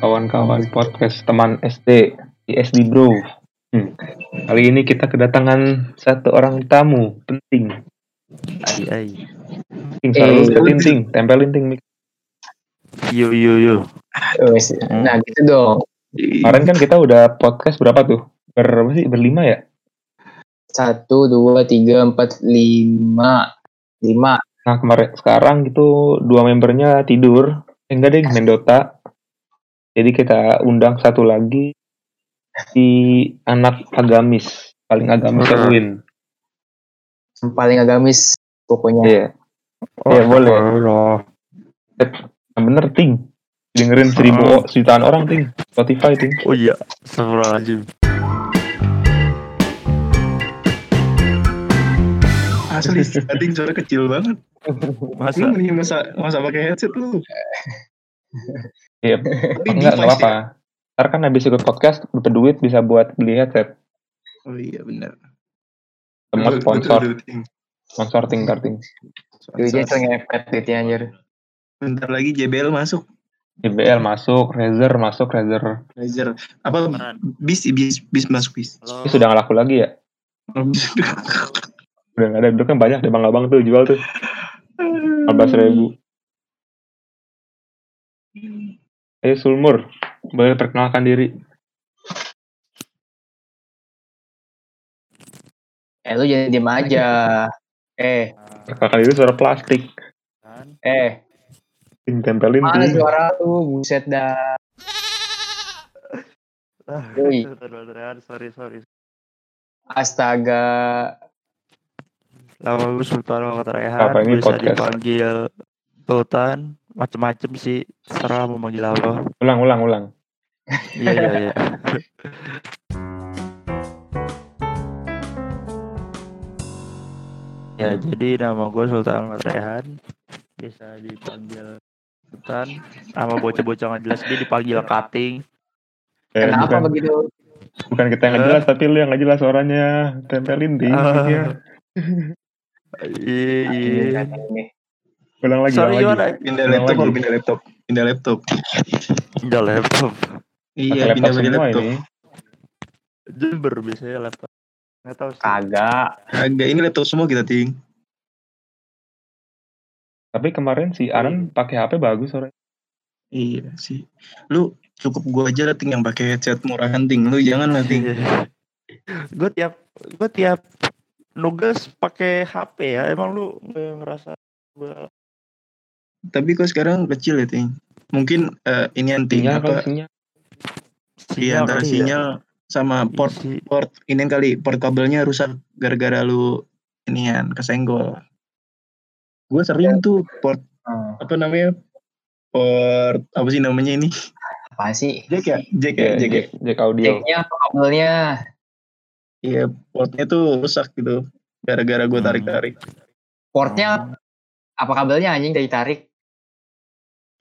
kawan-kawan podcast teman SD di SD Bro. Hmm. Kali ini kita kedatangan satu orang tamu penting. Ai ai. Ting selalu Eh. deketin ting, tempelin ting. mic. Yo yo yo. Nah gitu dong. Kemarin kan kita udah podcast berapa tuh? Ber apa sih? Berlima ya? Satu, dua, tiga, empat, lima. Lima. Nah kemarin sekarang gitu dua membernya tidur. Eh, enggak deh main Dota. Jadi kita undang satu lagi si anak agamis paling agamis Hmm. win. Yang paling agamis pokoknya. Iya. Iya, boleh. Allah. Yang bener ting. Dengerin seribu Oh. jutaan orang ting. Spotify ting. Oh iya. Astagfirullahaladzim. Asli, tadi suara kecil banget. Masa Lu mending masa masa pakai headset lu. Iya. Tapi Enggak, apa-apa. ya. Ntar kan habis ikut podcast dapat duit bisa buat beli headset. Oh iya benar. Semua Betul, sponsor, sponsor ting ting. Duitnya tuh ngepet duitnya anjir. Bentar lagi JBL masuk. JBL masuk, Razer masuk, Razer. Razer. Apa bis bis bis masuk bis. Ini sudah nggak laku lagi ya? Udah nggak ada, dulu kan banyak deh bang-abang tuh jual tuh. 14 ribu. Ayo Sulmur, boleh perkenalkan diri. Eh lu jangan diem aja. Eh, Perkenalkan diri suara plastik. eh. Ting tempelin Mana ting. suara lu? Buset dah. Ah, Yoi. Sorry sorry. Astaga. Lama gue Sultan Muhammad Rehan. Apa ini bisa podcast? dipanggil Sultan. Macem-macem sih. Serah mau manggil apa. Ulang, ulang, ulang. Iya iya iya. Ya jadi nama gue Sultan Rehan Bisa dipanggil Sultan Sama bocah-bocah nggak jelas dia dipanggil Kating Eh, Kenapa bukan, begitu? bukan kita yang nggak jelas, tapi lu yang nggak jelas suaranya. Tempelin ting. Ah. Iya. Iya iya Ini. Ulang lagi, Sorry ulang gimana? lagi. Pindah laptop lagi. kalau pindah laptop. Pindah laptop. Pindah laptop Iya, laptop pindah semua laptop. ini. Jember biasanya laptop Nggak tahu sih Kagak. Agak ini laptop semua kita ting. Tapi kemarin si Aran pakai HP bagus suaranya. Iya sih. Lu cukup gua aja lah ting yang pakai headset murahan ting. Lu jangan lah ting. Gue tiap Gue tiap Nugas pakai HP ya Emang lu ngerasa gua Tapi kok sekarang kecil ya ting. Mungkin eh, ini anting Sinyal apa? sinyal. Iya antara kali ya? sinyal sama port Isi. port ini kali port kabelnya rusak gara-gara lu inian kesenggol. Gue sering tuh port Hmm. apa namanya port apa sih namanya ini Apa sih? jack ya jack Iya, ya jack ya jack, jack audio. Jacknya kabelnya? iya portnya tuh rusak gitu gara-gara gue Hmm. tarik-tarik Portnya apa kabelnya anjing dari tarik?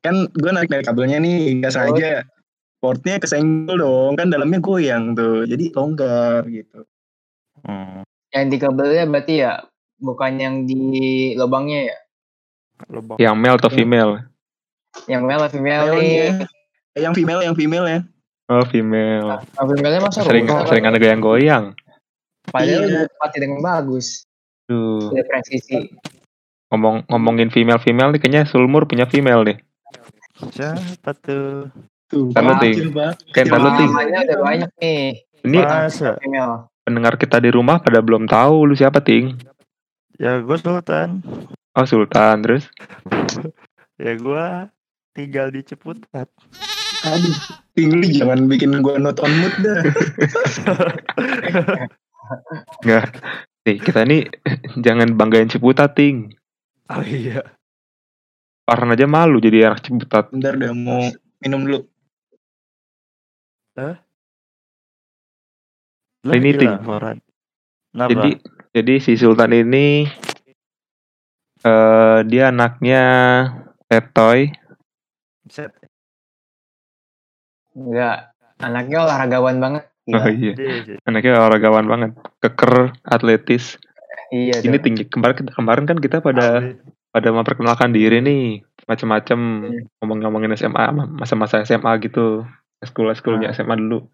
Kan gue narik dari kabelnya nih nggak sengaja portnya kesenggol dong kan dalamnya goyang tuh jadi longgar gitu Hmm, Yang di kabelnya berarti ya bukan yang di lubangnya ya? lubang. Yang male atau female? Yang male atau female nih? Male-nya. Eh, yang female yang female ya Oh, female. Yang female masa Sering rusak? sering ada goyang-goyang. Padahal Iya. mati dengan bagus. Tuh, ngomong ngomongin female-female nih kayaknya Sulmur punya female nih. Siapa tuh? tuh Ntar lu, Ting. kecil banget Kayak ntar lu, Kecil Ting. udah banyak nih. Ini Masa? Pendengar kita di rumah pada belum tahu lu siapa, Ting. Ya gue Sultan Oh, Sultan. Terus Ya gue tinggal di Ciputat aduh Ting, lu jangan bikin gue not on mood dah enggak. Nih, kita ini jangan banggain Ciputat, Ting. Oh iya Farhan aja malu jadi anak Ciputat. bentar dah mau minum dulu Lah, Ini, Ting. Jadi jadi si Sultan ini eh dia anaknya Tetoy. Set. Enggak. Anaknya olahragawan banget. Oh Gila. iya, Dia- anaknya olahragawan banget, keker, atletis. Iya Ini dong. tinggi kemarin kemarin kan kita pada Awe. Pada memperkenalkan diri nih macam-macam ngomong-ngomongin SMA masa-masa SMA gitu sekolah sekolahnya Ah. SMA dulu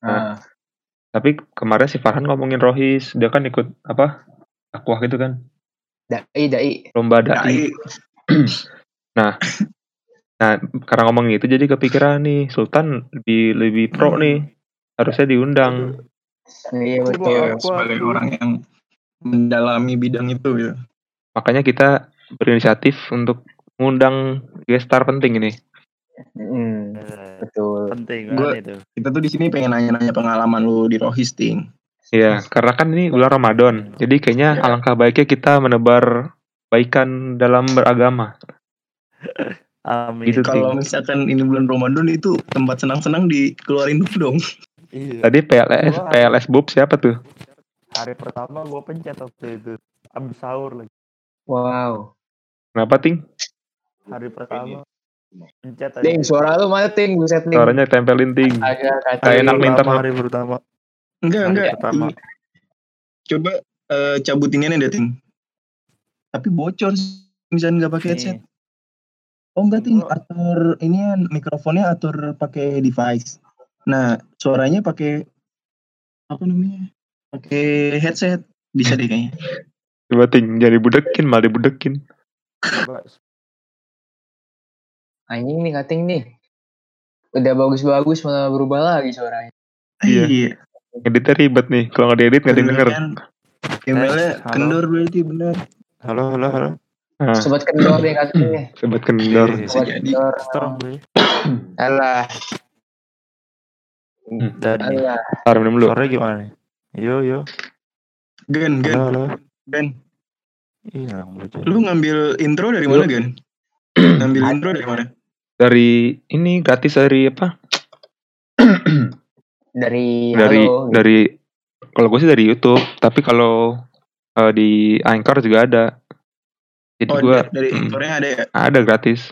Nah, tapi kemarin si Farhan ngomongin Rohis dia kan ikut apa aqua gitu kan dai dai. lomba dai Dai. nah karena ngomongin itu jadi kepikiran nih Sultan lebih lebih pro nih harusnya diundang Iya betul. Iya, Aku- sebagai aku- orang yang mendalami bidang itu gitu. makanya kita berinisiatif untuk mengundang guest star penting ini Hmm, betul. penting Gua- kan itu. Kita tuh di sini pengen nanya-nanya pengalaman lu di Rohisting. Iya, karena kan ini bulan Ramadan. Jadi kayaknya Iya. alangkah baiknya kita menebar baikan dalam beragama. Amin. Gitu. Kalau misalkan ini bulan Ramadan itu tempat senang-senang dikeluarin dulu dong. Iya. Tadi PLS, Gua- PLS Bob siapa tuh? Hari pertama gue pencet waktu itu. Abis sahur lagi. Wow. Kenapa ting? Hari pertama. Pencet aja. Ding, suara lu mana ting? Buset ting. Suaranya tempelin ting. Agak Kayak kacau. enak nih, internet. hari pertama. Enggak, Hari enggak. pertama. Coba eh, cabut ini deh, Ting. Tapi bocor sih, misalnya nggak pakai headset. Oh enggak, Ting. Atur ini kan mikrofonnya atur pakai device. Nah, suaranya pakai apa namanya? Pakai headset. Bisa deh kayaknya. Coba ting, jadi budekin, malah dibudekin. Anjing nih kating nih. Udah bagus-bagus malah berubah lagi suaranya. Iya. Iya. Editnya ribet nih, kalau nggak diedit nggak ada yang denger. Kan, halo. kendor berarti bener. Halo, halo, halo. Nah, Sobat kendor nih nih. sobat kendor. Iya. Sobat jadi. kendor. Alah, Dan alah. Ntar minum dulu. suaranya gimana nih? Yo, yo. Gen, Halo, Gen, halo. Gen. Bocor. Lu ngambil intro dari mana, Gen? ngambil intro dari mana? Dari ini gratis dari apa? Dari, Dari halo. dari kalau gue sih dari YouTube, tapi kalau eh, di Anchor juga ada. Jadi Oh, gue dari, dari mm, intronya ada ya? ada gratis.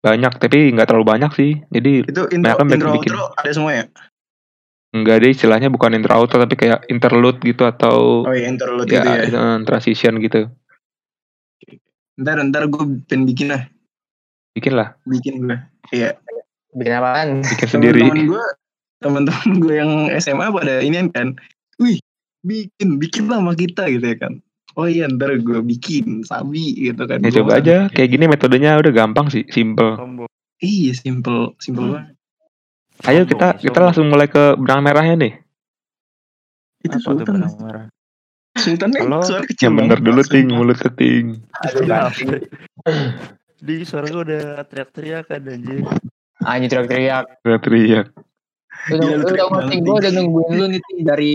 Banyak, tapi nggak terlalu banyak sih. Jadi Itu intro, kan intro bikin. outro ada semua ya? Enggak deh istilahnya bukan intro auto tapi kayak interlude gitu atau Oh iya, interlude ya, itu ya. eh, transition gitu. Ntar, ntar gue pengen bikin lah. Bikin lah, Bikin gue. Iya. Bikin apaan? bikin sendiri. Teman-teman gue, teman-teman gue yang SMA pada ini kan, wih, bikin, bikin lah sama kita gitu ya kan. Oh iya, ntar gue bikin, sabi gitu kan. Ya Gua coba aja, kayak gini metodenya udah gampang sih, simple. Iya, simple, simple Hmm. banget. Ayo Sombong kita kita langsung mulai ke benang merahnya nih. Itu Apa Sultan. benang merah? Sultan Halo? suara kecil Yang bener dulu ting, mulut ting. Aduh, kating. Di suara gue udah teriak-teriak kan anjir. Anjing teriak-teriak. Udah teriak. Udah, lu udah, banget, ting. Gue udah nungguin lu nih ting dari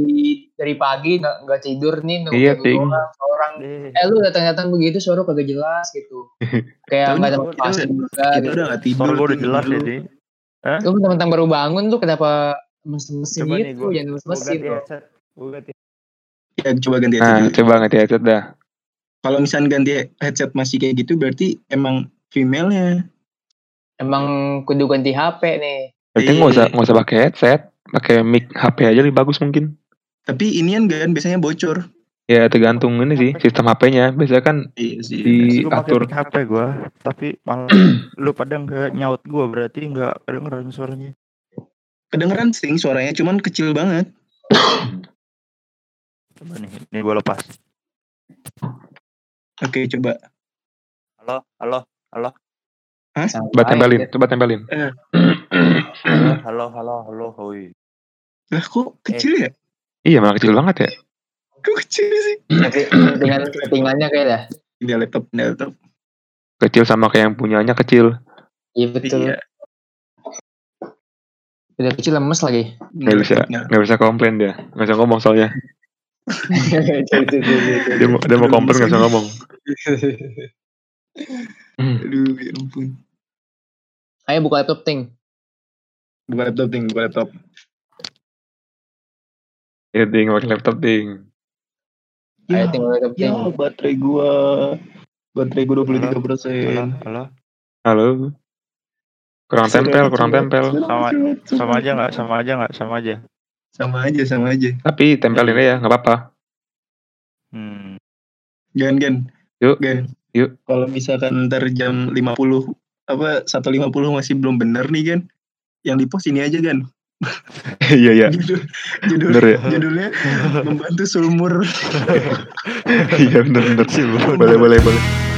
dari pagi nggak nggak tidur nih nungguin Iya, Ting. Orang eh lu datang-datang begitu suara kagak jelas gitu. Kayak nggak motivasi udah- juga. Kita Gitu. udah gak tidur. Suara gue udah jelas dulu. ya nih. Lu mentang-mentang baru bangun lu kenapa Coba nih gitu? Jangan ganti lu. headset. Gue ganti. Ya, coba ganti headset Nah, dulu. coba ngerti aja dah. Kalau misalnya ganti headset masih kayak gitu, berarti emang female-nya. Emang kudu ganti HP nih. Berarti nggak usah Iya. nggak usah pakai headset, pakai mic HP aja lebih bagus mungkin. Tapi inian kan biasanya bocor. Ya tergantung ini sih sistem HP-nya. Biasanya kan Iya sih. Di- Gue pakai Diatur. HP gue. Tapi malah lu pada nggak nyaut gue berarti nggak kedengeran suaranya. Kedengeran sing suaranya, cuman kecil banget. Coba nih. Ini gue lepas. Oke, coba. Halo, halo, coba tempelin, coba tempelin. halo, halo, halo, halo, hoi. Lah kok kecil ya? Iya malah kecil banget ya. Kok kecil sih? Tapi dengan settingannya kayak dah. Ini laptop, ini laptop. Kecil sama kayak yang punyanya kecil. Iya betul. Iya. Udah kecil lemes lagi. Nggak bisa, laptopnya. nggak bisa komplain dia. Nggak bisa ngomong soalnya. Dia mau, dia mau komplain nggak lagi. ngomong. Hmm. Aduh, ya ampun. Ayo buka laptop ting. Buka laptop, ting. Buka laptop. Ya ding, pakai laptop ding. Ayo ting buka laptop ting. Ya, baterai gua. Baterai gua 23 Halo, persen. halo. Halo. Kurang tempel, kurang tempel. Sama- Sama aja nggak? Sama aja nggak? Sama aja. Sama aja, sama aja. Tapi tempelin aja, nggak apa-apa. Hmm. Gan, gan. Yuk. Gan. Kalau misalkan ntar jam 50 apa 1.50 masih belum bener nih kan. Yang di post ini aja kan. Iya iya. Judul, judul, Bener ya? judulnya membantu sumur. Iya bener bener. Sumur. Boleh boleh boleh.